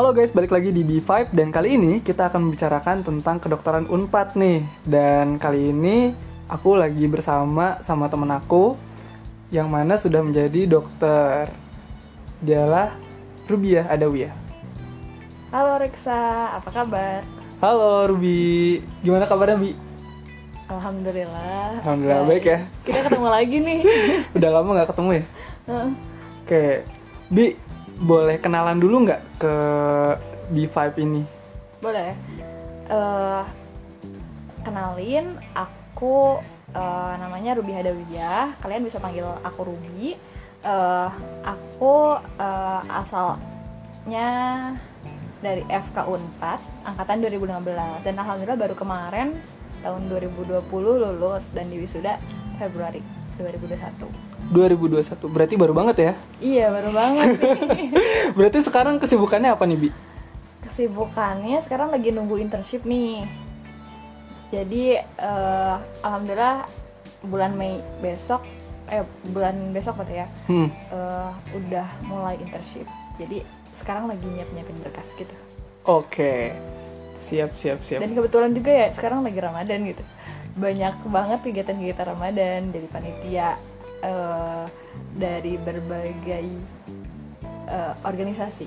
Halo guys, balik lagi di B5 dan kali ini kita akan membicarakan tentang kedokteran Unpad nih. Dan kali ini aku lagi bersama sama temen aku yang mana sudah menjadi dokter. Dialah Rubiah Adawiyah. Halo Reksa, apa kabar? Halo Ruby, gimana kabarnya Bi? Alhamdulillah. Alhamdulillah baik ya. Kita ketemu lagi nih. Udah lama nggak ketemu ya? Heeh. Oke, Bi, boleh kenalan dulu nggak ke B5 ini? Boleh. Eh, kenalin, aku eh, namanya Ruby Hadawiyah. Kalian bisa panggil aku Ruby. Eh, aku eh, asalnya dari FK Unpad angkatan 2016 dan alhamdulillah baru kemarin tahun 2020 lulus dan di wisuda Februari 2021. 2021, berarti baru banget ya? Iya baru banget nih. Berarti sekarang kesibukannya apa nih Bi? Kesibukannya sekarang lagi nunggu internship nih. Jadi eh, alhamdulillah bulan Mei besok, eh bulan besok berarti ya, Hmm, eh, udah mulai internship. Jadi sekarang lagi nyiap-nyiapin berkas gitu. oke. Siap, siap, siap. Dan kebetulan juga ya sekarang lagi Ramadan gitu. Banyak banget kegiatan-kegiatan Ramadan dari panitia eh, dari berbagai eh, organisasi.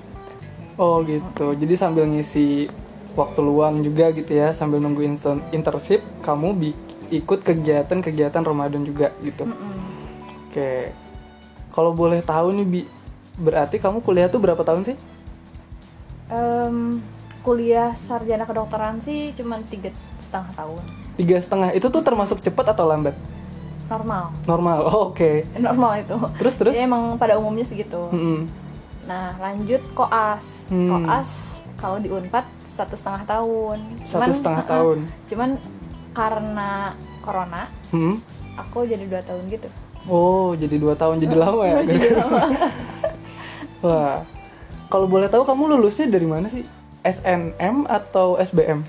Oh gitu. Jadi sambil ngisi waktu luang juga gitu ya, sambil nunggu inter- internship, kamu bi- ikut kegiatan-kegiatan Ramadan juga gitu. Mm-mm. Oke. Kalau boleh tahu nih Bi, berarti kamu kuliah tuh berapa tahun sih? Em, kuliah sarjana kedokteran sih cuma tiga setengah tahun Tiga setengah. Itu tuh termasuk cepat atau lambat? Normal Normal. Oh, Oke. normal itu Terus terus? Jadi emang pada umumnya segitu Mm-mm. nah lanjut koas Hmm. koas kalau di unpad satu setengah tahun Satu setengah tahun. cuman karena corona Hmm. aku jadi dua tahun gitu Oh, jadi dua tahun jadi lama ya? jadi lama Wah. Kalau boleh tahu kamu lulusnya dari mana sih? SNM atau SBM?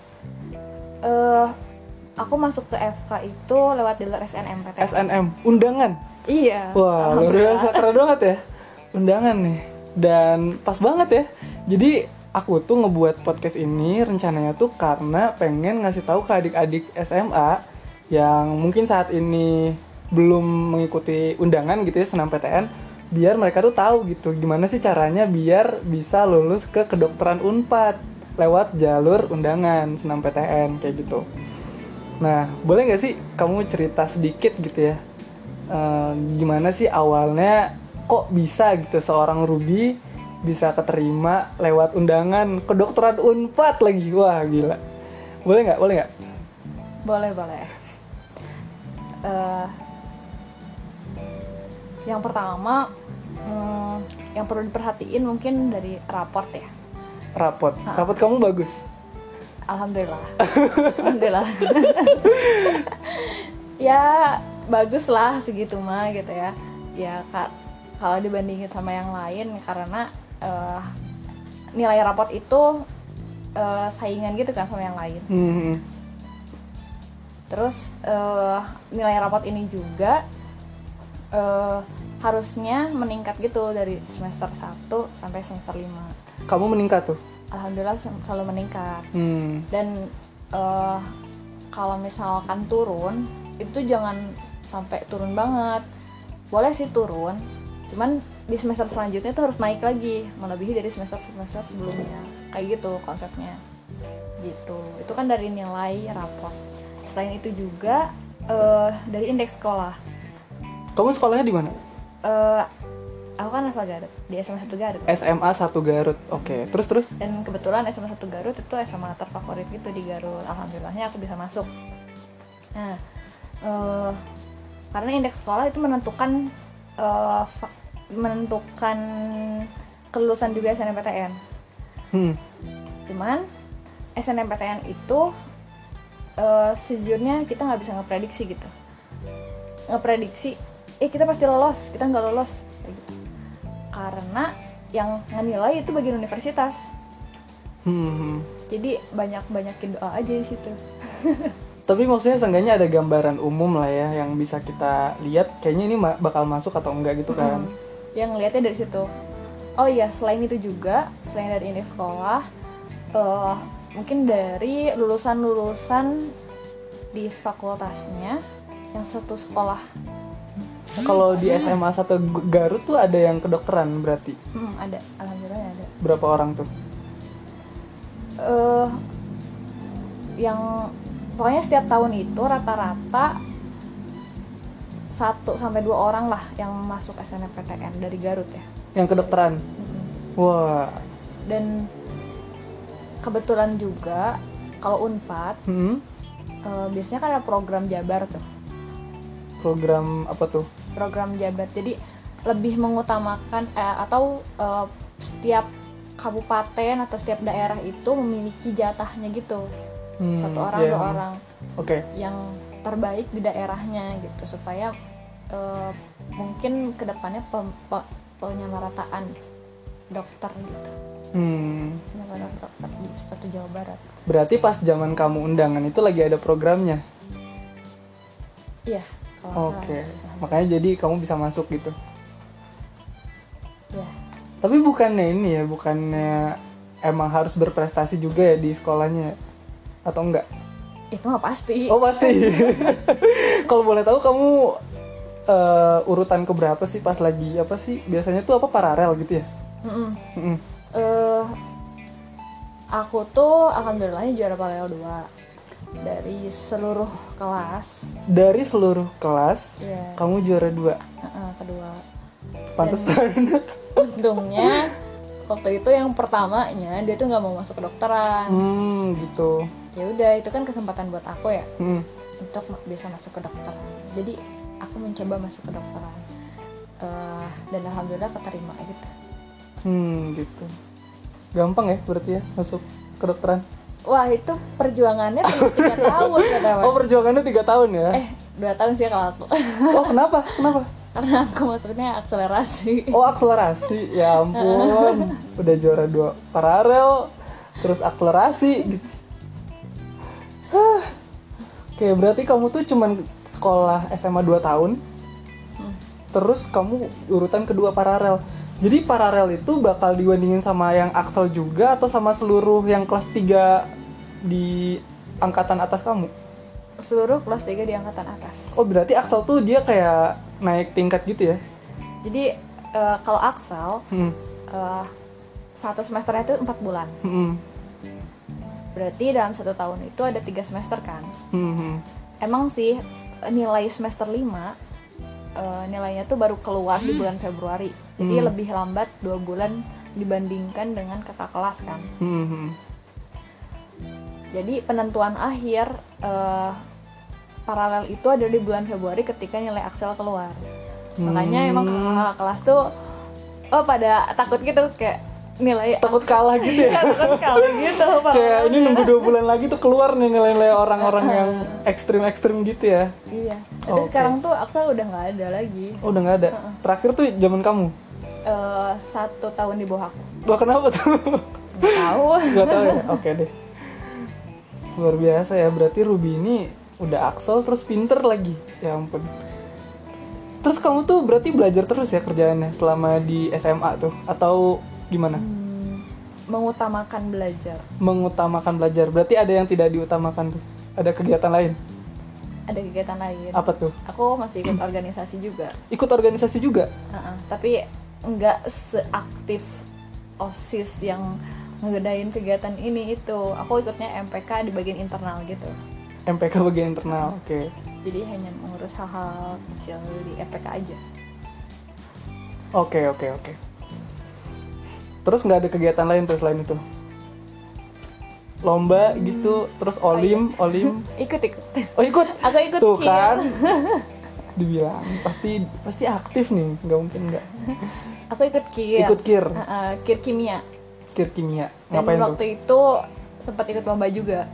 eh aku masuk ke FK itu lewat jalur SNMPTN SNM, undangan. iya Wah, luar biasa keren banget ya. Undangan nih. Dan pas banget ya. Jadi aku tuh ngebuat podcast ini rencananya tuh karena pengen ngasih tahu ke adik-adik SMA yang mungkin saat ini belum mengikuti undangan gitu ya senam PTN biar mereka tuh tahu gitu gimana sih caranya biar bisa lulus ke kedokteran Unpad lewat jalur undangan senam PTN kayak gitu. Nah, boleh nggak sih kamu cerita sedikit gitu ya? Eh, gimana sih awalnya kok bisa gitu seorang Ruby bisa keterima lewat undangan kedokteran Unpad lagi? Wah gila. Boleh nggak? Boleh nggak? Boleh, boleh. Eh, yang pertama, hmm, yang perlu diperhatiin mungkin dari raport ya. rapot rapot kamu bagus Alhamdulillah. Alhamdulillah. ya bagus lah segitu mah gitu ya. Ya ka- kalau dibandingin sama yang lain karena eh, nilai raport itu eh, saingan gitu kan sama yang lain. Hmm, Terus eh, nilai raport ini juga eh, harusnya meningkat gitu dari semester 1 sampai semester 5. kamu meningkat tuh Alhamdulillah sel- selalu meningkat. hmm. Dan eh, kalau misalkan turun itu jangan sampai turun banget. Boleh sih turun, cuman di semester selanjutnya tuh harus naik lagi, melebihi dari semester-semester sebelumnya. Kayak gitu konsepnya. Gitu. Itu kan dari nilai raport. Selain itu juga eh, dari indeks sekolah. kamu sekolahnya di mana Eh, aku kan asal Garut, di SMA 1 Garut. SMA 1 Garut oke terus terus Dan kebetulan SMA 1 Garut itu SMA terfavorit gitu di Garut. Alhamdulillahnya aku bisa masuk. Nah, eh, karena indeks sekolah itu menentukan fa- menentukan kelulusan juga SNMPTN. hmm. Cuman SNMPTN itu eh, sejujurnya kita nggak bisa ngeprediksi gitu. Ngeprediksi, eh kita pasti lolos, kita nggak lolos. Karena yang ngenilai itu bagian universitas. Hmm. Jadi banyak banyakin doa aja di situ. Tapi maksudnya seenggaknya ada gambaran umum lah ya yang bisa kita lihat kayaknya ini bakal masuk atau enggak gitu kan. Hmm. Yang ngelihatnya dari situ. oh iya selain itu juga selain dari indeks sekolah eh, mungkin dari lulusan-lulusan di fakultasnya yang satu sekolah Kalau di SMA satu Garut tuh ada yang kedokteran berarti Hmm, ada alhamdulillah ada berapa orang tuh? eh yang pokoknya setiap tahun itu rata-rata satu sampai dua orang lah yang masuk SNMPTN dari Garut ya Yang kedokteran. Mm-mm. Wah. dan kebetulan juga kalau Unpad Hmm. eh, biasanya kan ada program Jabar tuh Program apa tuh? Program Jabar jadi lebih mengutamakan eh, atau eh, setiap kabupaten atau setiap daerah itu memiliki jatahnya gitu Hmm, satu orang iya. dua orang Oke. yang terbaik di daerahnya gitu supaya eh, mungkin ke depannya pem- pe- penyamarataan dokter gitu Hmm. penyamarataan dokter di satu Jawa Barat Berarti pas zaman kamu undangan itu lagi ada programnya. iya Oke. salah. Makanya jadi kamu bisa masuk gitu. iya Tapi bukannya ini ya, bukannya emang harus berprestasi juga ya di sekolahnya atau enggak? itu mah pasti Oh pasti. Kalau boleh tahu kamu eh, urutan keberapa sih pas lagi apa sih? Biasanya tuh apa paralel gitu ya? Mm-mm. Mm-mm. eh aku tuh alhamdulillahnya juara paralel 2 dari seluruh kelas Dari seluruh kelas, ya kamu juara dua. kedua Pantesan. untungnya waktu itu yang pertamanya dia tuh nggak mau masuk kedokteran hmm, gitu. ya udah itu kan kesempatan buat aku ya Hmm. untuk bisa masuk kedokteran jadi aku mencoba masuk kedokteran Eh, dan alhamdulillah keterima gitu Hmm, gitu. Gampang ya berarti ya masuk kedokteran. Wah itu perjuangannya tiga tahun kata Oh, perjuangannya tiga tahun ya? eh dua tahun sih kalau aku Oh, kenapa? Kenapa? karena aku masuknya akselerasi Oh, akselerasi. Ya ampun. Udah juara dua paralel, terus akselerasi gitu. Oke, berarti kamu tuh cuman sekolah SMA 2 tahun. Hmm. Terus kamu urutan kedua paralel. Jadi paralel itu bakal dibandingin sama yang Axel juga atau sama seluruh yang kelas 3 di angkatan atas kamu? seluruh kelas 3 di angkatan atas Oh, berarti Axel tuh dia kayak naik tingkat gitu ya? jadi eh, kalau Axel Hmm. eh, satu semesternya itu empat bulan Hmm. berarti dalam satu tahun itu ada tiga semester kan Hmm. hmm. emang sih nilai semester 5 eh, nilainya tuh baru keluar di bulan Februari jadi Hmm. lebih lambat dua bulan dibandingkan dengan kakak kelas kan Hmm. hmm. jadi penentuan akhir eh, paralel itu ada di bulan Februari ketika nilai Axel keluar makanya Hmm. emang kakak kelas tuh oh pada takut gitu kayak nilai Takut kalah gitu ya? takut kali gitu kayak ini nunggu dua bulan lagi tuh keluar nih nilai-nilai orang-orang yang ekstrim-ekstrim gitu ya. Iya tapi Oke. sekarang tuh Axel udah nggak ada lagi. Oh udah nggak ada? Terakhir tuh zaman kamu? Eh, satu tahun di bawah aku. Wah kenapa tuh? Nggak tahu. Nggak tahu ya? Oke deh. Luar biasa ya berarti Ruby ini udah Axel terus pinter lagi. Ya ampun. Terus kamu tuh berarti belajar terus ya kerjaannya selama di SMA tuh? Atau gimana? Hmm, mengutamakan belajar. Mengutamakan belajar. Berarti ada yang tidak diutamakan tuh? Ada kegiatan lain? Ada kegiatan lain. Apa tuh? Aku masih ikut organisasi juga. Ikut organisasi juga? Uh-uh, tapi nggak seaktif osis yang ngegedain kegiatan ini itu. Aku ikutnya MPK di bagian internal gitu. MPK bagian internal oke. Jadi hanya mengurus hal-hal kecil di MPK aja. Oke oke oke terus nggak ada kegiatan lain tuh selain itu. Lomba gitu terus olim olim. Ikut ikut. Oh ikut? Aku ikut tuh Kir. kan? Dibilang pasti pasti aktif nih nggak mungkin nggak. Aku ikut kir. Ikut kir? Uh-uh, kir kimia. Kir kimia dan ngapain tuh? waktu itu sempat ikut lomba juga.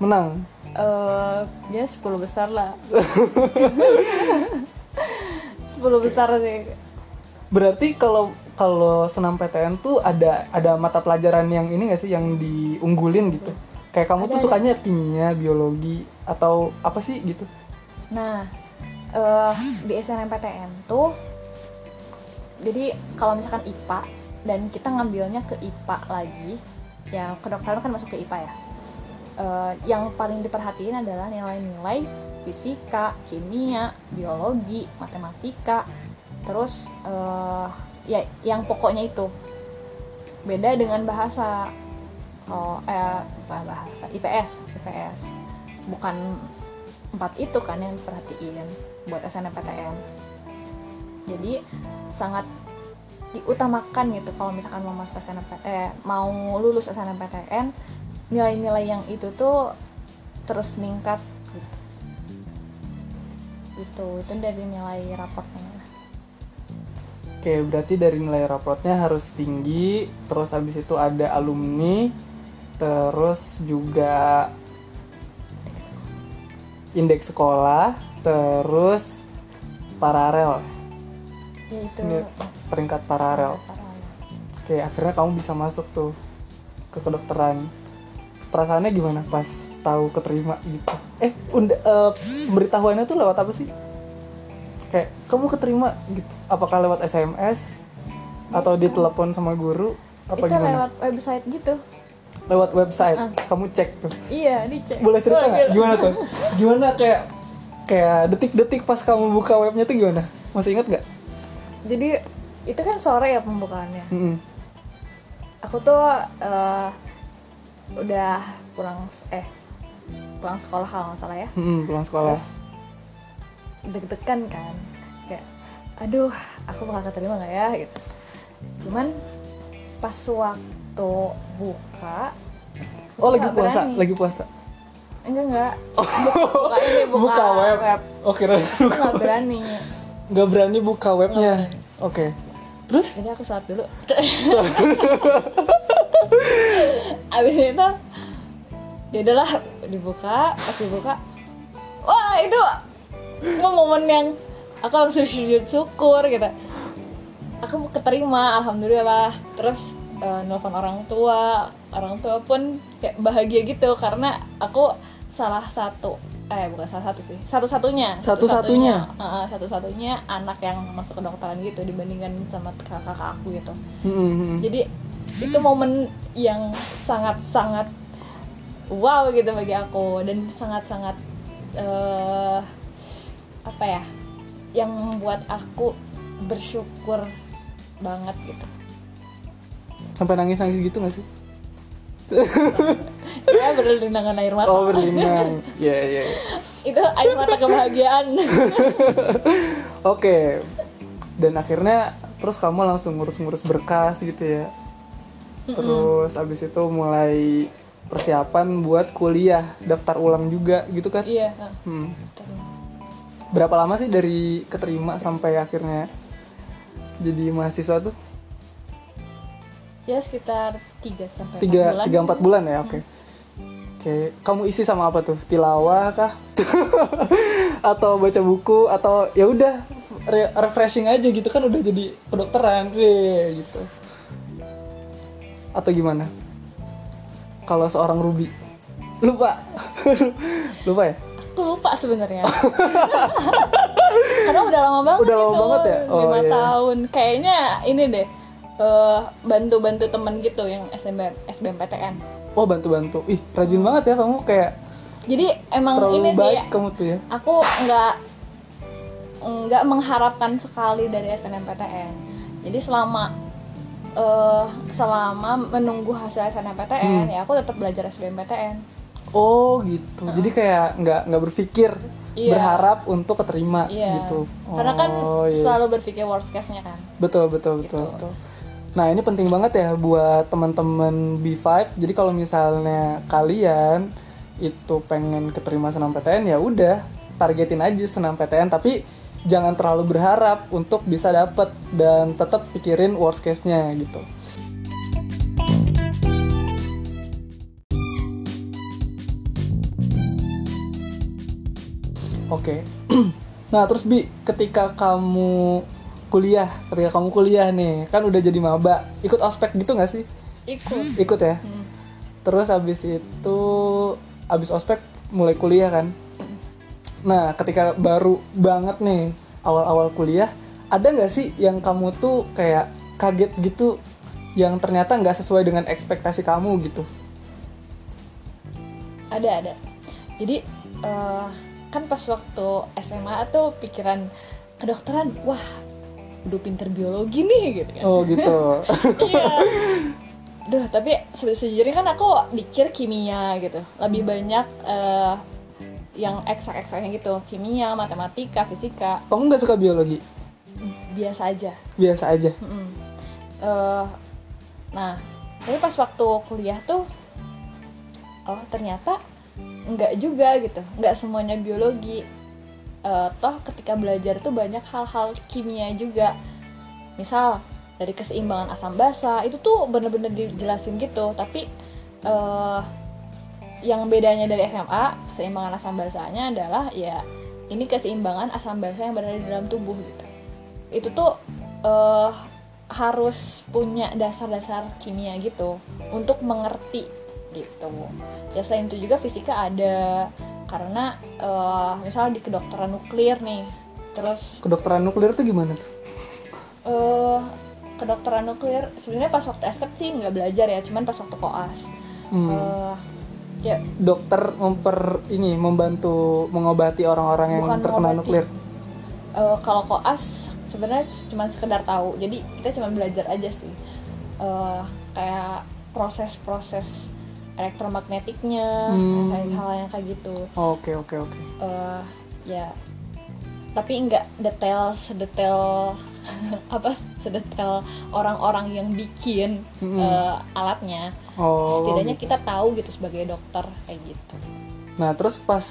Menang? Eh ya 10 besar lah. 10 besar sih. Berarti kalau kalau senam PTN tuh ada ada mata pelajaran yang ini nggak sih yang diunggulin gitu? Kayak kamu tuh Ada, ada. sukanya kimia biologi atau apa sih gitu? Nah, eh di SNMPTN tuh, jadi kalau misalkan IPA dan kita ngambilnya ke IPA lagi ya kedokteran kan masuk ke IPA ya. Eh, yang paling diperhatiin adalah nilai-nilai fisika, kimia, biologi, matematika, terus eh, ya yang pokoknya itu. Beda dengan bahasa oh eh bahasa IPS IPS bukan empat itu kan yang diperhatiin buat SNMPTN jadi sangat diutamakan gitu kalau misalkan mau masuk SNMPTN eh, mau lulus SNMPTN nilai-nilai yang itu tuh terus meningkat gitu. Itu itu dari nilai raportnya Oke, berarti dari nilai raportnya harus tinggi, terus habis itu ada alumni, terus juga indeks sekolah, terus paralel, ya itu Ini peringkat paralel. paralel. Oke, akhirnya kamu bisa masuk tuh ke kedokteran. Perasaannya gimana pas tahu keterima gitu? Eh, unda, eh, pemberitahuannya tuh lewat apa sih? Kayak kamu keterima gitu. Apakah lewat SMS atau ditelepon sama guru? Apa itu gimana? lewat website gitu Lewat website. Ah. Kamu cek tuh. iya dicek Boleh cerita nggak? Gimana tuh? Gimana kayak kayak detik-detik pas kamu buka webnya tuh gimana? Masih ingat nggak? jadi itu kan sore ya pembukaannya Mm-mm. aku tuh eh, udah pulang eh pulang sekolah kalau nggak salah ya Mm-mm, pulang sekolah. terus deg-degan kan kayak aduh aku bakal keterima nggak ya gitu cuman pas waktu buka Oh lagi puasa, berani. lagi puasa. enggak enggak buka ini buka, buka web. Oke, Aku nggak berani nggak berani buka webnya. Oke. Terus? jadi aku saat dulu abis itu ya udahlah dibuka pas dibuka wah itu itu momen yang aku langsung sujud syukur gitu. Aku keterima alhamdulillah. Terus eh, nelfon orang tua orang tua pun kayak bahagia gitu karena aku salah satu eh bukan salah satu sih satu-satunya. Satu-satunya? Heeh, satu-satunya anak yang masuk ke dokteran gitu dibandingkan sama kakak-kakak aku gitu. Mm-mm. jadi itu momen yang sangat-sangat wow gitu bagi aku dan sangat-sangat eh apa ya yang membuat aku bersyukur banget gitu Sampai nangis-nangis gitu gak sih? ya berlindangan air mata Oh berlinang. Iya iya. iya. itu air mata kebahagiaan Oke. Dan akhirnya terus kamu langsung ngurus-ngurus berkas gitu ya. Terus abis itu mulai persiapan buat kuliah, daftar ulang juga gitu kan? iya nah, Hmm. Berapa lama sih dari keterima sampai akhirnya jadi mahasiswa tuh? ya sekitar 3 sampai Tiga, 4 bulan tiga empat bulan ya, oke. Oke, kamu isi sama apa tuh? Tilawah kah? atau baca buku atau ya udah re- refreshing aja gitu kan udah jadi kedokteran, Weh, gitu. Atau gimana? Kalau seorang Ruby lupa, lupa ya? Aku lupa sebenarnya karena udah lama banget Udah lama itu, banget ya? Oh, lima iya. tahun kayaknya ini deh eh, bantu-bantu temen gitu yang SBM SBMPTN Oh bantu-bantu, ih rajin banget ya kamu kayak jadi emang terlalu ini sih baik kamu tuh ya. aku nggak nggak mengharapkan sekali dari SNMPTN jadi selama eh selama menunggu hasil SNMPTN Hmm. ya aku tetap belajar SBMPTN Oh gitu. Jadi kayak nggak nggak berpikir Iya. berharap untuk keterima iya gitu. karena kan Oh, iya. selalu berpikir worst case-nya kan betul betul betul Gitu. betul. Nah ini penting banget ya buat teman-teman B5. Jadi kalau misalnya kalian itu pengen keterima senam PTN ya udah targetin aja senam PTN tapi jangan terlalu berharap untuk bisa dapet dan tetap pikirin worst case-nya gitu. Oke. nah, terus Bi, ketika kamu kuliah, ketika kamu kuliah nih, kan udah jadi maba, ikut ospek gitu nggak sih? ikut Ikut ya. Hmm. Terus habis itu habis ospek mulai kuliah kan. Nah, ketika baru banget nih awal-awal kuliah, ada nggak sih yang kamu tuh kayak kaget gitu yang ternyata nggak sesuai dengan ekspektasi kamu gitu ada ada jadi eh, kan pas waktu SMA tuh pikiran kedokteran wah udah pinter biologi nih gitu kan. Oh gitu. Iya. Duh, tapi se- sejujurnya kan aku dikir kimia gitu. Lebih banyak eh, yang eksak-eksaknya gitu. Kimia matematika fisika. Kamu nggak suka biologi? Biasa aja. Biasa aja. Mm-mm. Eh, nah tapi pas waktu kuliah tuh oh ternyata nggak juga gitu. Nggak semuanya biologi. Eh, toh ketika belajar tuh banyak hal-hal kimia juga. Misal dari keseimbangan asam basa itu tuh bener-bener dijelasin gitu. Tapi eh yang bedanya dari SMA keseimbangan asam basanya adalah ya ini keseimbangan asam basa yang berada di dalam tubuh gitu. Itu tuh eh, harus punya dasar-dasar kimia gitu. Untuk mengerti gitu. Ya selain itu juga fisika ada. Karena eh, misal di kedokteran nuklir nih terus kedokteran nuklir tuh gimana tuh? Eh kedokteran nuklir sebenarnya pas waktu STEP sih nggak belajar ya cuman pas waktu koas. Hmm. Eh, ya. Dokter memper ini membantu mengobati orang-orang yang Bukan terkena mengobati. nuklir? Eh, kalau koas sebenarnya cuma sekedar tahu. Jadi kita cuma belajar aja sih. Eh, kayak proses-proses elektromagnetiknya Hmm. kayak hal yang kayak gitu. Oke oke oke. Eh, ya tapi nggak detail sedetail apa sedetail orang-orang yang bikin Mm-mm. eh, alatnya. Oh setidaknya gitu. kita tahu gitu sebagai dokter kayak gitu. Nah terus pas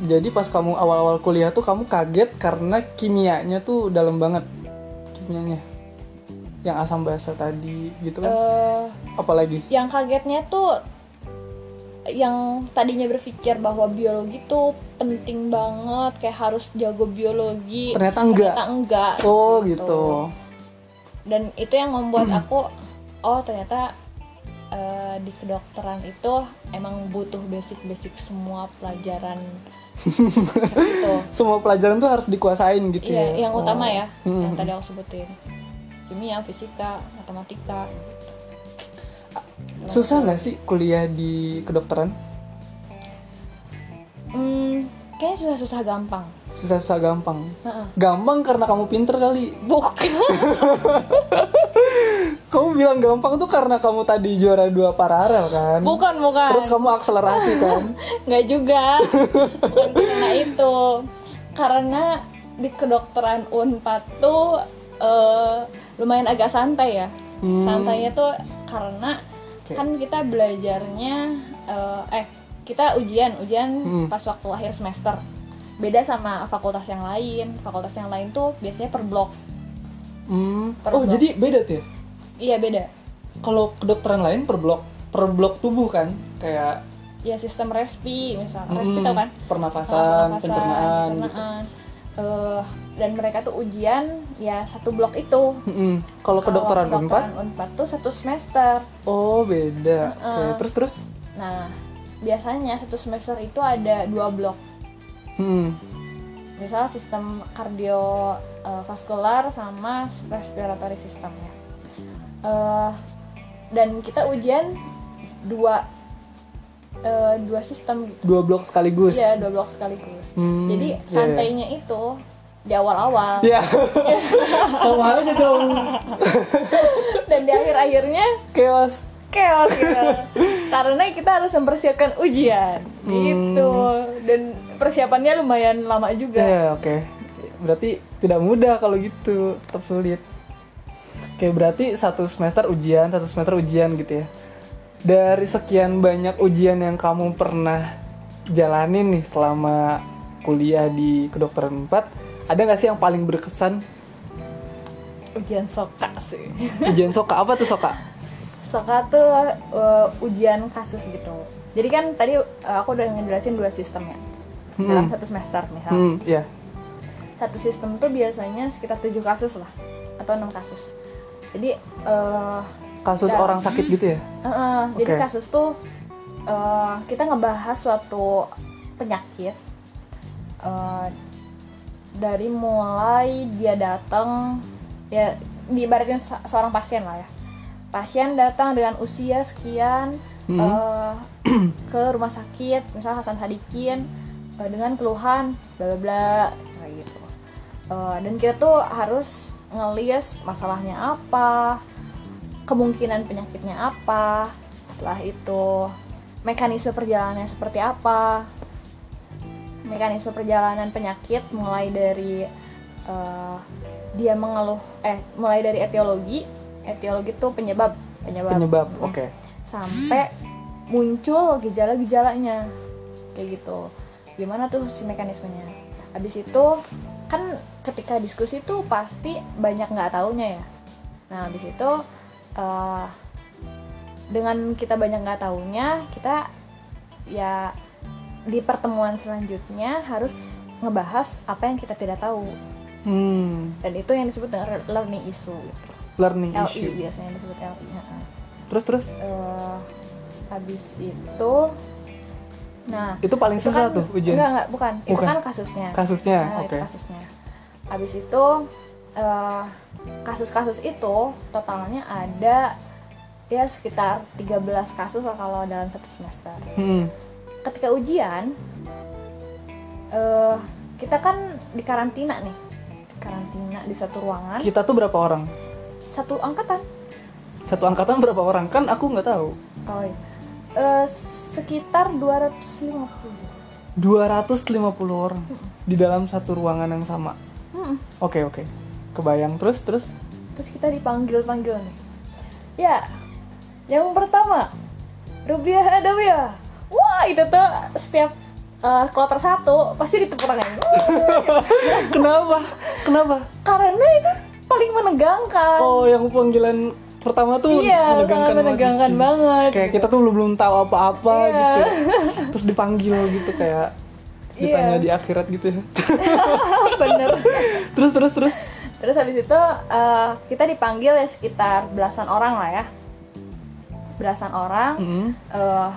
jadi pas kamu awal-awal kuliah tuh kamu kaget karena kimianya tuh dalam banget. Kimianya. Yang asam basa tadi gitu kan? Eh, apalagi? yang kagetnya tuh yang tadinya berpikir bahwa biologi tuh penting banget kayak harus jago biologi ternyata enggak ternyata enggak. oh gitu. dan itu yang membuat aku oh ternyata eh, di kedokteran itu emang butuh basic-basic semua pelajaran. Gitu semua pelajaran tuh harus dikuasain gitu iya ya? yang utama Oh. ya Hmm. yang tadi aku sebutin. Kimia fisika matematika susah nggak sih kuliah di kedokteran? Hmm, kayaknya susah-susah gampang. Susah-susah gampang. Heeh. gampang karena kamu pinter kali. Bukan. Kamu bilang gampang tuh karena kamu tadi juara dua paralel kan? Bukan bukan. Terus kamu akselerasi kan? Nggak juga. Bukan karena itu. Karena di kedokteran unpad tuh eh, lumayan agak santai ya. Hmm. santainya tuh karena Oke. kan kita belajarnya eh, eh kita ujian ujian Hmm. pas waktu akhir semester beda sama fakultas yang lain fakultas yang lain tuh biasanya per blok Hmm. Per oh blok. jadi beda tuh ya iya beda kalau kedokteran lain per blok per blok tubuh kan kayak ya sistem respi misalnya hmm, respi tau kan pernafasan, Pernafasan, pencernaan gitu pencernaan. Eh, dan mereka tuh ujian ya satu blok itu. Mm-mm. kalau kedokteran Kalau unpad? tuh satu semester. Oh beda. Oke, Heeh. terus terus? Nah biasanya satu semester itu ada dua blok. Hmm. misalnya sistem kardiovaskular sama respiratory system ya Eh, dan kita ujian dua eh, dua sistem gitu. Dua blok sekaligus? Iya dua blok sekaligus. Hmm, jadi iya, iya. santainya itu di awal-awal. Ya sama aja dong. Dan di akhir-akhirnya chaos. Chaos gitu. karena kita harus mempersiapkan ujian. Gitu. Dan persiapannya lumayan lama juga. Ya oke. Berarti tidak mudah kalau gitu, tetap sulit. Oke berarti satu semester ujian, satu semester ujian gitu ya. Dari sekian banyak ujian yang kamu pernah jalanin nih selama kuliah di kedokteran 4 ada nggak sih yang paling berkesan? Ujian soka sih. Ujian soka. Apa tuh soka? Soka tuh uh, ujian kasus gitu. Jadi kan tadi uh, aku udah ngejelasin dua sistem ya. Hmm. dalam satu semester misal hmm ya satu sistem tuh biasanya sekitar tujuh kasus lah atau enam kasus. Jadi uh, kasus Dan- orang sakit gitu ya? Uh, uh, Jadi Oke. kasus tuh uh, kita ngebahas suatu penyakit uh, dari mulai dia datang ya diibaratin se- seorang pasien lah ya pasien datang dengan usia sekian Hmm. eh, ke rumah sakit misalnya Hasan Sadikin eh, dengan keluhan bla bla bla kayak gitu Eh, dan kita tuh harus ngelis masalahnya apa kemungkinan penyakitnya apa setelah itu mekanisme perjalanannya seperti apa mekanisme perjalanan penyakit mulai dari eh, dia mengeluh eh mulai dari etiologi. Etiologi itu penyebab penyebab. Penyebab Mm. oke. Sampai muncul gejala-gejalanya. Kayak gitu. Gimana tuh si mekanismenya? Habis itu kan ketika diskusi tuh pasti banyak nggak taunya ya. Nah habis itu eh, dengan kita banyak nggak taunya kita ya di pertemuan selanjutnya harus ngebahas apa yang kita tidak tahu hmm. dan itu yang disebut dengan learning issue gitu. learning LI issue biasanya disebut LI terus terus eh habis itu nah itu paling itu susah kan- tuh ujian enggak enggak bukan. itu Bukan. kan kasusnya kasusnya Nah, oke itu kasusnya habis itu eh, kasus-kasus itu totalnya ada ya sekitar 13 kasus kalau dalam satu semester Hmm. Ketika ujian eh kita kan di karantina nih. Di karantina di satu ruangan. Kita tuh berapa orang? Satu angkatan. Satu angkatan berapa orang? Kan aku nggak tahu. Oh iya. Eh, sekitar 250 250 orang di dalam satu ruangan yang sama. Hmm. oke oke. Kebayang. Terus terus? Terus kita dipanggil panggil nih. Ya yang pertama Rubiah Adawiyah wah itu tuh setiap eh, kloter satu pasti ditepuk tangan kenapa? Kenapa? Karena itu paling menegangkan. Oh yang panggilan pertama tuh iya menegangkan menegangkan banget. banget kayak kita tuh belum belum tahu apa-apa Iya. gitu. Terus dipanggil gitu kayak ditanya Iya. di akhirat gitu ya. Bener. Terus terus terus. Terus habis itu eh, kita dipanggil ya sekitar belasan orang lah ya. Belasan orang Hmm. eh,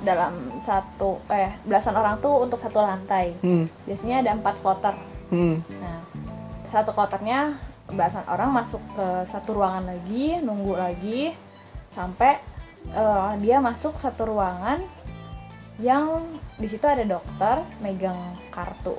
dalam satu eh belasan orang tuh untuk satu lantai Hmm. biasanya ada empat kloter Hmm. Nah, satu kloternya belasan orang masuk ke satu ruangan lagi, nunggu lagi sampai eh, dia masuk satu ruangan yang di situ ada dokter megang kartu.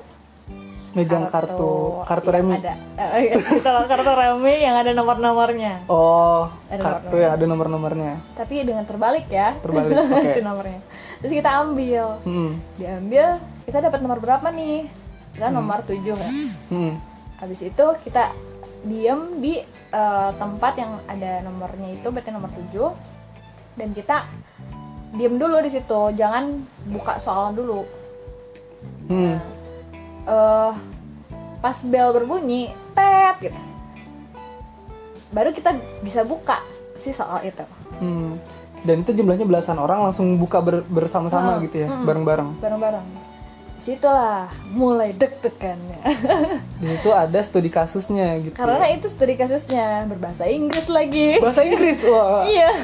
Megang kartu kartu yang remi Ada, eh, iya, kalau kartu remi yang ada nomor-nomornya. oh Ada kartu nomor-nomor. ya ada nomor-nomornya Tapi dengan terbalik ya. Terbalik, oke. si nomornya. Terus kita ambil. hmm. Diambil, kita dapat nomor berapa nih? Kita nomor 7 ya. Hmm. Habis itu kita diem di eh, tempat yang ada nomornya itu berarti nomor 7 dan kita diem dulu di situ, jangan buka soal dulu. Hmm. Eh pas bel berbunyi, tet gitu. Baru kita bisa buka si soal itu. Hmm. dan itu jumlahnya belasan orang langsung buka ber- bersama-sama Oh, gitu ya mm-mm. bareng-bareng Bareng-bareng. Di situlah mulai deg-degannya. di situ ada studi kasusnya gitu Karena ya. itu studi kasusnya berbahasa Inggris lagi. bahasa Inggris wah iya.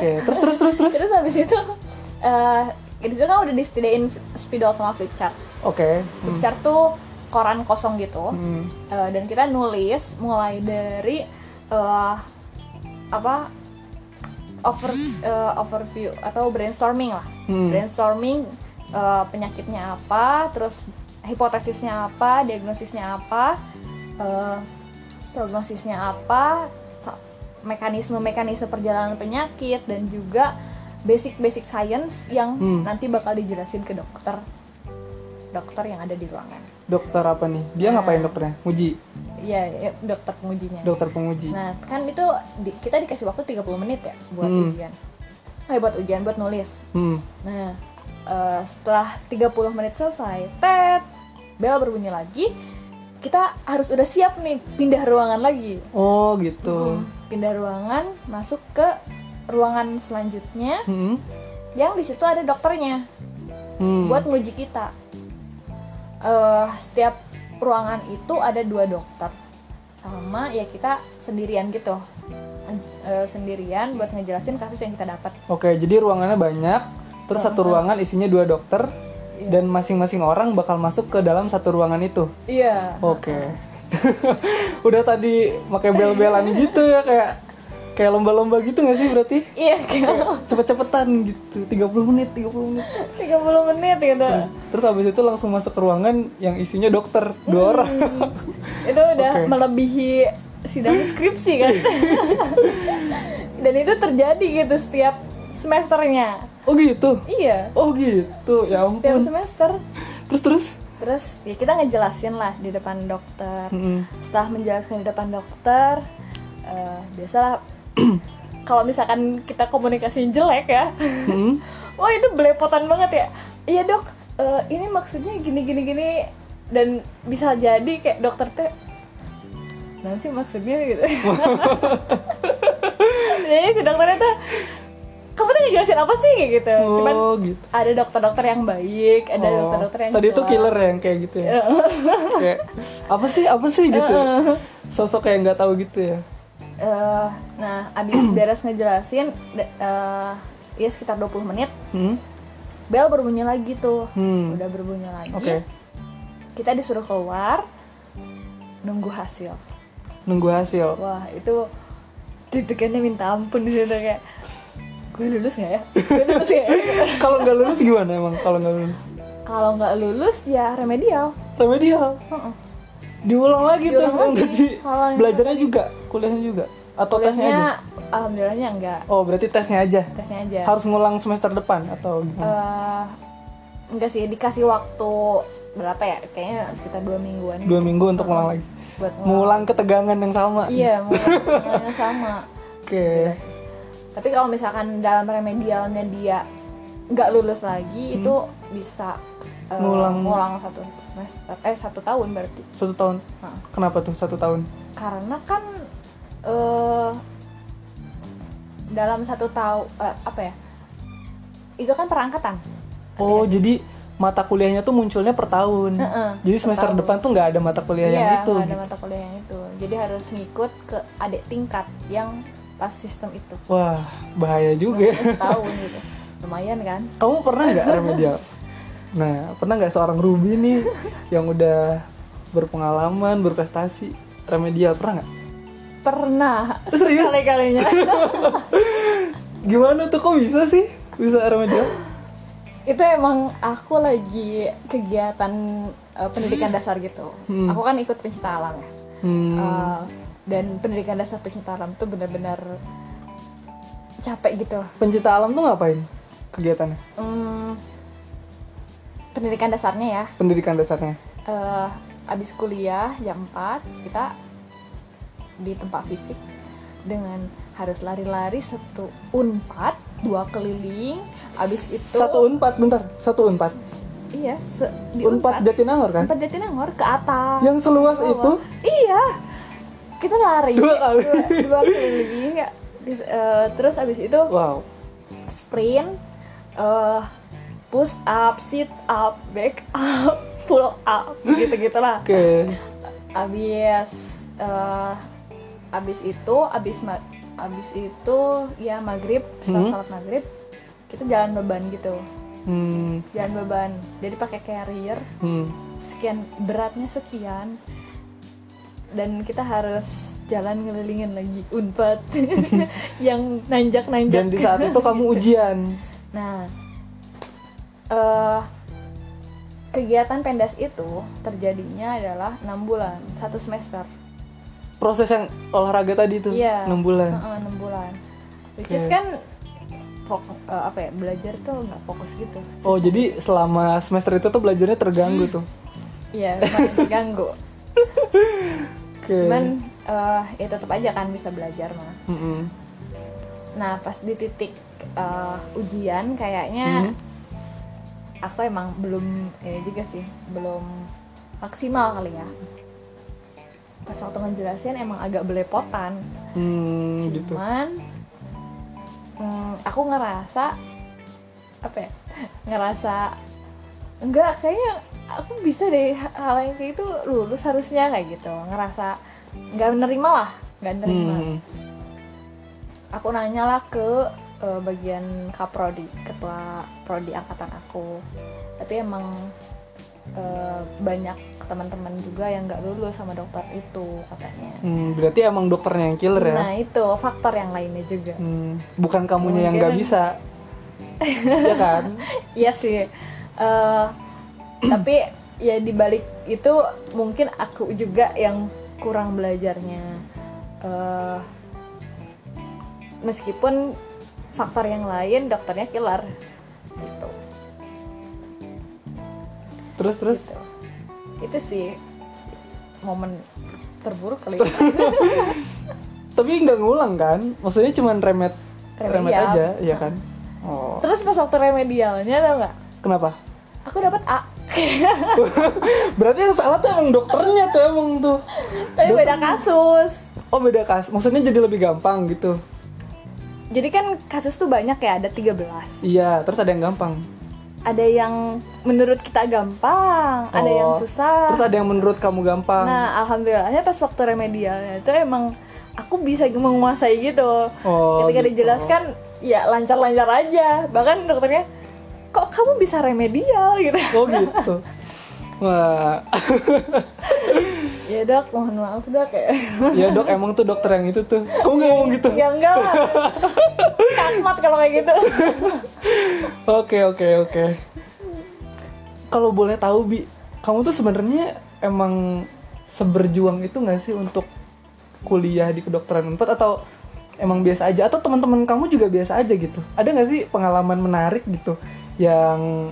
oke terus terus terus terus Terus habis itu eh di situ kan udah disediain spidol sama flipchart. Oke hmm. Flipchart tuh koran kosong gitu. Hmm. Eh, dan kita nulis mulai dari eh apa over eh, overview atau brainstorming lah. Hmm. Brainstorming eh, penyakitnya apa, terus hipotesisnya apa, diagnosisnya apa, eh, prognosisnya apa, mekanisme-mekanisme perjalanan penyakit dan juga basic-basic science yang Hmm. nanti bakal dijelasin ke dokter dokter yang ada di ruangan. dokter apa nih dia Nah. ngapain dokternya nguji Iya, ya, dokter pengujinya. dokter penguji Nah, kan itu di- kita dikasih waktu 30 menit ya buat Hmm. ujian. Eh, buat ujian, buat nulis. hmm. Nah, eh, setelah 30 menit selesai, tet, bel berbunyi lagi, kita harus udah siap nih pindah ruangan lagi. oh gitu Hmm, Pindah ruangan, masuk ke ruangan selanjutnya Hmm. yang di situ ada dokternya Hmm. buat nguji kita. Eh, setiap ruangan itu ada dua dokter. Sama ya kita sendirian gitu. Eh, sendirian buat ngejelasin kasus yang kita dapat. Oke jadi ruangannya banyak terus satu ruangan isinya dua dokter Iya. dan masing-masing orang bakal masuk ke dalam satu ruangan itu. Iya. Oke. Udah tadi pakai bel-belan gitu ya kayak kayak lomba-lomba gitu gak sih berarti? Iya kayak cepet-cepetan gitu 30 menit 30 menit. 30 menit gitu. Terus habis itu langsung masuk ke ruangan yang isinya dokter dua orang. Itu udah Oke. melebihi sidang skripsi kan? Dan itu terjadi gitu setiap semesternya. Oh gitu? Iya. Oh gitu? Ya setiap ampun. semester. Terus terus? Terus ya kita ngejelasin lah di depan dokter. Mm-mm. setelah menjelaskan di depan dokter eh, biasalah kalau misalkan kita komunikasi jelek ya. Mm-mm. wah itu belepotan banget ya. Iya dok. Eh, ini maksudnya gini gini gini. Dan bisa jadi kayak dokter teh nah sih maksudnya? gitu. Jadi si dokternya tuh kamu tuh ngejelasin apa sih? kayak gitu cuman oh gitu. ada dokter-dokter yang baik ada Oh, dokter-dokter yang tadi itu killer ya yang kayak gitu ya. Kayak apa sih apa sih? gitu. Sosok kayak nggak tahu gitu ya Eh, nah abis beres ngejelasin eh, ya sekitar 20 menit hmm? bel berbunyi lagi tuh. Hmm. udah berbunyi lagi. Oke. Kita disuruh keluar nunggu hasil. Nunggu hasil. Wah itu deg-degannya minta ampun di situ kayak gue lulus nggak ya? Gue lulus ya? Kalau nggak lulus gimana emang kalau nggak lulus? Kalau nggak lulus ya remedial. Remedial? Heeh. diulang lagi tuh Diulang lagi. Kalau yang belajarnya juga kuliahnya juga? Atau tesnya aja? kuliahnya alhamdulillahnya enggak. Oh berarti tesnya aja? Tesnya aja. Harus ngulang semester depan atau gimana? Eh, enggak sih dikasih waktu berapa ya? Kayaknya sekitar dua mingguan. Dua minggu untuk ngulang lagi? Buat ngulang. mengulang ketegangan yang sama? Iya mulai sama. Oke. Tapi kalau misalkan dalam remedialnya dia nggak lulus lagi itu bisa eh, Ngulang. ngulang satu semester eh satu tahun berarti. Satu tahun? Nah, kenapa tuh satu tahun? Karena kan eh dalam satu tahun apa ya? Itu kan perangkatan. Oh jadi mata kuliahnya tuh munculnya per tahun. Heeh, jadi per semester tahun. depan tuh nggak ada mata kuliah yang iya itu nggak ada gitu. mata kuliah yang itu. Jadi harus ngikut ke adik tingkat yang pas sistem itu. Wah bahaya juga. Ya setahun gitu. Lumayan kan? Kamu pernah nggak remedial? Nah pernah nggak seorang Ruby nih yang udah berpengalaman berprestasi? Remedial pernah nggak pernah. Serius? sekali kalinya gimana tuh kok bisa sih? Bisa remedial itu emang aku lagi kegiatan eh, pendidikan dasar gitu. Hmm. aku kan ikut pencinta alam ya. Hmm, Eh, dan pendidikan dasar pencinta alam tuh benar-benar capek gitu. Pencinta alam tuh ngapain kegiatannya? Hmm, pendidikan dasarnya ya. Pendidikan dasarnya. Eh abis kuliah jam 4 kita di tempat fisik. Dengan harus lari-lari satu unpad dua keliling abis itu satu unpad bentar. Satu unpad. Iya se, di unpad Jatinangor kan? Unpad Jatinangor ke atas. Yang seluas bawah. itu? Iya. Kita lari. Dua kali. dua, dua keliling ya. Dis- eh, terus abis itu wow. sprint eh push up sit up back up pull up. Gitu gitulah oke. Abis eh abis itu abis ma- abis itu ya maghrib Hmm. sholat maghrib kita jalan beban gitu. Hmm, jalan beban. Jadi pakai carrier. Hmm. sekian beratnya sekian. Dan kita harus jalan ngelilingin lagi unpad. Yang nanjak nanjak dan di saat itu kamu ujian. Nah, eh kegiatan pendas itu terjadinya adalah enam bulan, satu semester. Proses yang olahraga tadi itu Iya. enam bulan Heeh, enam bulan. Which Oke. is kan eh, apa ya belajar tuh nggak fokus gitu. oh jadi selama semester itu tuh belajarnya terganggu tuh Iya, terganggu. oke Cuman eh ya tetap aja kan bisa belajar mah. Mm-mm. Nah, pas di titik eh, ujian kayaknya Mhm. aku emang belum ini juga sih, belum maksimal kali ya. Pas waktu ngejelasin emang agak belepotan. Hmm, gitu Cuman hmm, aku ngerasa apa ya? Ngerasa enggak kayaknya aku bisa deh hal yang kayak itu lulus harusnya kayak gitu. Ngerasa nggak menerima lah, nggak nerima Hmm. aku nanya lah ke eh, bagian kaprodi ketua prodi angkatan aku tapi emang eh, banyak teman-teman juga yang nggak lulus sama dokter itu katanya Hmm, berarti emang dokternya yang killer ya? nah itu faktor yang lainnya juga Hmm, bukan kamunya yang nggak bisa, ya kan? Iya sih. Eh, tapi ya dibalik itu mungkin aku juga yang kurang belajarnya. Eh, meskipun faktor yang lain dokternya killer Terus terus, gitu. Itu sih momen terburuk kali ya. tapi nggak ngulang kan? Maksudnya cuma remet, remet Remedial. aja, ya kan? Oh, Terus pas waktu remedialnya tau nggak? kenapa? Aku dapat A. Berarti yang salah tuh emang dokternya tuh emang tuh. Tapi beda kasus. Oh beda kas, maksudnya jadi lebih gampang gitu. Jadi kan kasus tuh banyak ya, ada 13. Iya, terus ada yang gampang. Ada yang menurut kita gampang, ada Oh, yang susah. Terus ada yang menurut kamu gampang. Nah, alhamdulillahnya pas waktu remedialnya itu emang aku bisa menguasai gitu. Oh, Ketika gitu. dijelaskan, ya lancar-lancar aja. Bahkan dokternya, kok kamu bisa remedial gitu? Oh gitu. Wah, ya dok, mohon maaf dok ya. ya dok emang tuh dokter yang itu tuh. Kamu nggak ngomong gitu? ya enggak lah. Kakmat kalau kayak gitu. Oke oke oke. Kalau boleh tahu bi, kamu tuh sebenarnya emang seberjuang itu nggak sih untuk kuliah di kedokteran Unpad atau emang biasa aja atau teman-teman kamu juga biasa aja gitu? Ada nggak sih pengalaman menarik gitu yang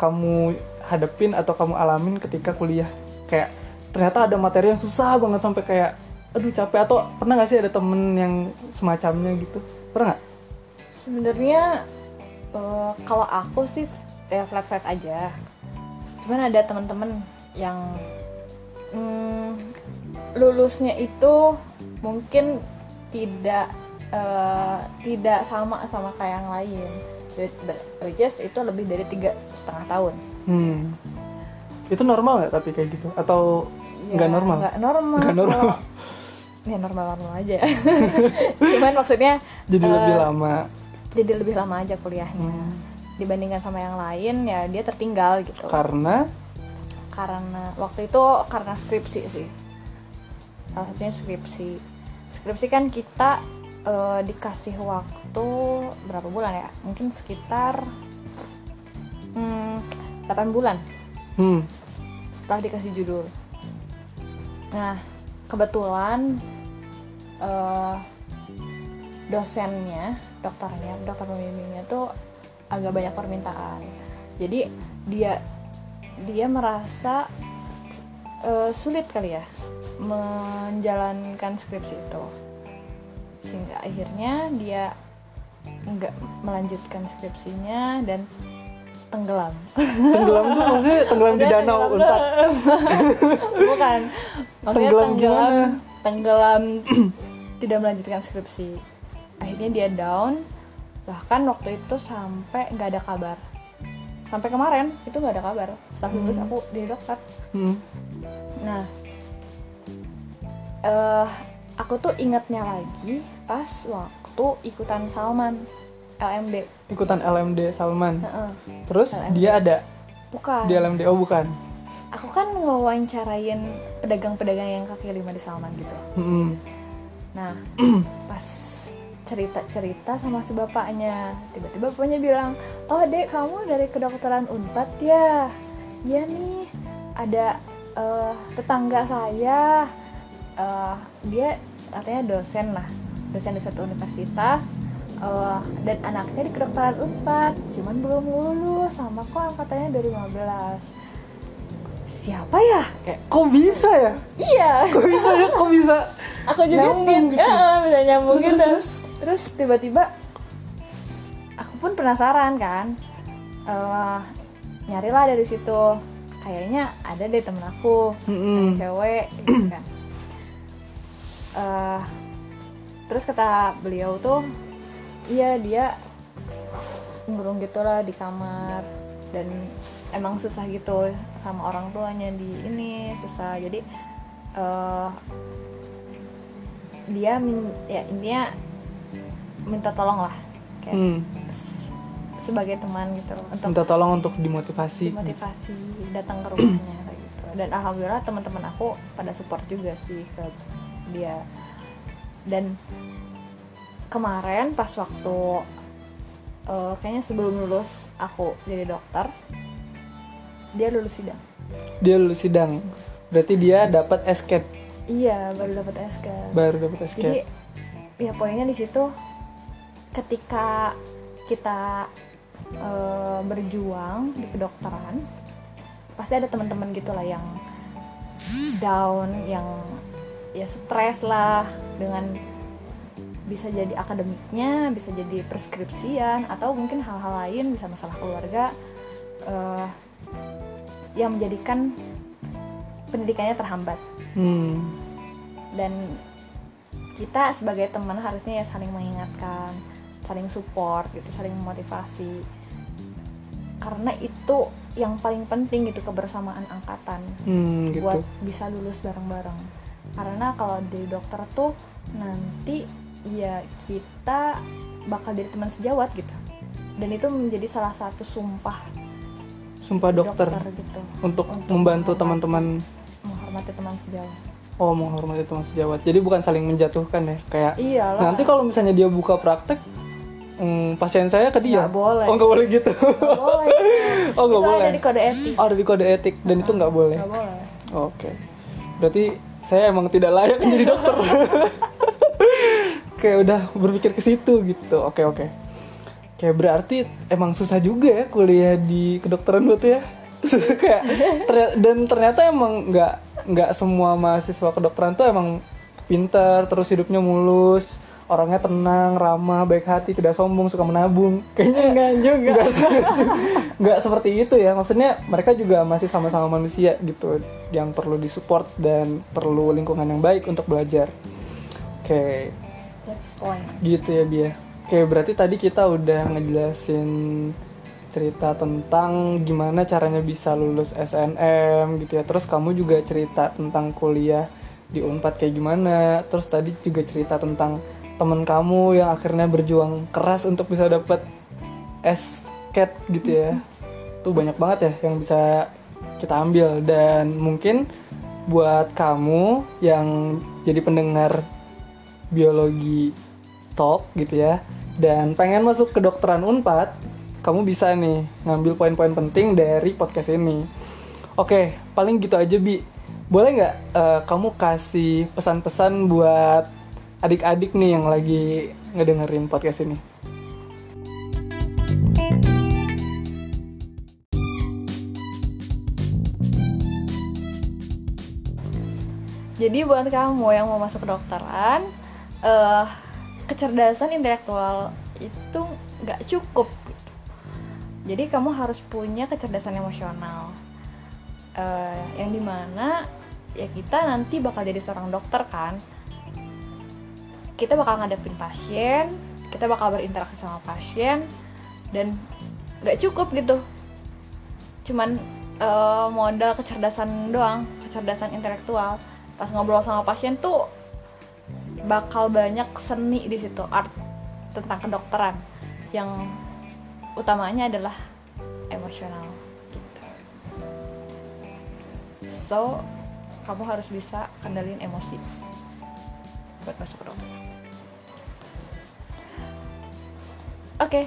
kamu hadepin atau kamu alamin ketika kuliah? Kayak ternyata ada materi yang susah banget sampai kayak aduh capek atau pernah nggak sih ada temen yang semacamnya gitu? Pernah nggak? Sebenarnya eh, kalau aku sih ya flat flat aja. Cuman ada teman-teman yang mm, lulusnya itu mungkin tidak eh, tidak sama sama kayak yang lain. Which is itu lebih dari tiga setengah tahun. Hmm. Itu normal nggak tapi kayak gitu? Atau Ya, nggak normal? Nggak normal. Nggak normal. Kalau- ya normal normal aja. Cuman maksudnya Jadi eh, lebih lama. jadi lebih lama aja kuliahnya. Hmm. Dibandingkan sama yang lain ya dia tertinggal gitu. Karena karena waktu itu karena skripsi sih salah satunya skripsi skripsi kan kita eh, dikasih waktu berapa bulan ya mungkin sekitar hmm, 8 bulan. Hmm, setelah dikasih judul. Nah kebetulan eh, dosennya dokternya dokter pembimbingnya tuh agak banyak permintaan. Jadi dia dia merasa eh, sulit kali ya menjalankan skripsi itu. Sehingga akhirnya dia nggak melanjutkan skripsinya dan tenggelam. Tenggelam tuh maksudnya tenggelam di danau Unpad. bukan. Maksudnya Tenggelam tenggelam gimana? tenggelam tidak melanjutkan skripsi. Akhirnya dia down. Bahkan waktu itu sampai nggak ada kabar. Sampai kemarin itu nggak ada kabar. Setelah lulus aku di dokter. Hmm. nah eh aku tuh ingatnya lagi pas waktu ikutan Salman LMD Ikutan LMD Salman. Heeh. Terus LMD. dia ada bukan di LMD oh bukan. aku kan ngewawancarain pedagang-pedagang yang kaki lima di Salman gitu Hmm. nah pas cerita-cerita sama si bapaknya tiba-tiba bapaknya bilang oh dek kamu dari kedokteran unpad ya iya nih ada eh, tetangga saya eh, dia katanya dosen lah dosen di satu universitas eh, dan anaknya di kedokteran unpad cuman belum lulus sama kok angkatannya 2015 siapa ya kayak Kok bisa ya? iya Kok bisa ya? Kok bisa? aku juga Nyambung gitu. ya, bisa nyambung Terus, gitu terus, terus, tiba-tiba aku pun penasaran kan Eh nyarilah dari situ kayaknya ada deh temen aku Hmm. cewek gitu kan Eh, terus kata beliau tuh iya dia ngurung gitulah di kamar. Dan emang susah gitu sama orang tuanya di ini susah. Jadi eh, dia min- ya intinya minta tolong lah kayak Hmm. sebagai teman gitu. Untuk minta tolong untuk dimotivasi. motivasi datang ke rumahnya kayak gitu. Dan alhamdulillah teman-teman aku pada support juga sih ke dia. Dan kemarin pas waktu eh, kayaknya sebelum lulus aku jadi dokter dia lulus sidang. Dia lulus sidang. Berarti dia dapat escape. Iya baru dapat SK baru dapat jadi escape. ya poinnya di situ ketika kita eh, berjuang di kedokteran pasti ada teman-teman gitu lah yang down yang ya stres lah dengan bisa jadi akademiknya bisa jadi preskripsian atau mungkin hal-hal lain bisa masalah keluarga eh, yang menjadikan pendidikannya terhambat. Hmm. dan kita sebagai teman harusnya ya saling mengingatkan saling support gitu saling memotivasi. Karena itu yang paling penting gitu kebersamaan angkatan Hmm, gitu. buat bisa lulus bareng-bareng. Karena kalau di dokter tuh nanti ya kita bakal jadi teman sejawat gitu. Dan itu menjadi salah satu sumpah sumpah dokter, gitu. untuk, Untuk membantu teman-teman. menghormati teman sejawat. Oh menghormati teman sejawat. Jadi bukan saling menjatuhkan ya kayak iyalah nanti kalau misalnya dia buka praktek hmm, pasien saya ke dia. Nggak boleh. oh nggak boleh gitu. Nggak boleh. Oh nggak boleh ada di kode etik. Oh ada di kode etik. Dan itu nggak boleh. Nggak boleh. Oke. Berarti saya emang tidak layak menjadi dokter. Kayak udah berpikir ke situ gitu. Oke, oke. Kayak berarti emang susah juga ya kuliah di kedokteran buat ya. kayak ternya- dan ternyata emang nggak nggak semua mahasiswa kedokteran tuh emang pintar terus hidupnya mulus orangnya tenang ramah baik hati tidak sombong suka menabung kayaknya enggak juga nggak, nggak seperti itu ya maksudnya mereka juga masih sama-sama manusia gitu yang perlu disupport dan perlu lingkungan yang baik untuk belajar oke that's point gitu ya Bia. Oke berarti tadi kita udah ngejelasin cerita tentang gimana caranya bisa lulus SNM gitu ya. Terus kamu juga cerita tentang kuliah di Unpad kayak gimana. Terus tadi juga cerita tentang temen kamu yang akhirnya berjuang keras untuk bisa dapat SCAT gitu ya. Tuh banyak banget ya yang bisa kita ambil. Dan mungkin buat kamu yang jadi pendengar biologi talk gitu ya. Dan pengen masuk ke dokteran Unpad kamu bisa nih ngambil poin-poin penting dari podcast ini. Oke paling gitu aja bi. Boleh nggak eh, kamu kasih pesan-pesan buat adik-adik nih yang lagi ngedengerin podcast ini? Jadi buat kamu yang mau masuk kedokteran, eh kecerdasan intelektual itu nggak cukup. gitu. Jadi kamu harus punya kecerdasan emosional, Eh, yang di mana ya kita nanti bakal jadi seorang dokter kan. Kita bakal ngadepin pasien, kita bakal berinteraksi sama pasien, dan nggak cukup gitu. Cuman eh, modal kecerdasan doang, kecerdasan intelektual pas ngobrol sama pasien tuh bakal banyak seni di situ art tentang kedokteran yang utamanya adalah emosional gitu. so kamu harus bisa kendalin emosi buat masuk ke dokter oke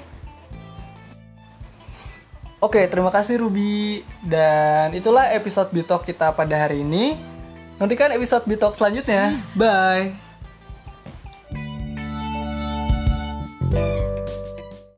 Oke, terima kasih Ruby. Dan itulah episode Bitok kita pada hari ini. Nantikan episode Bitok selanjutnya. Bye.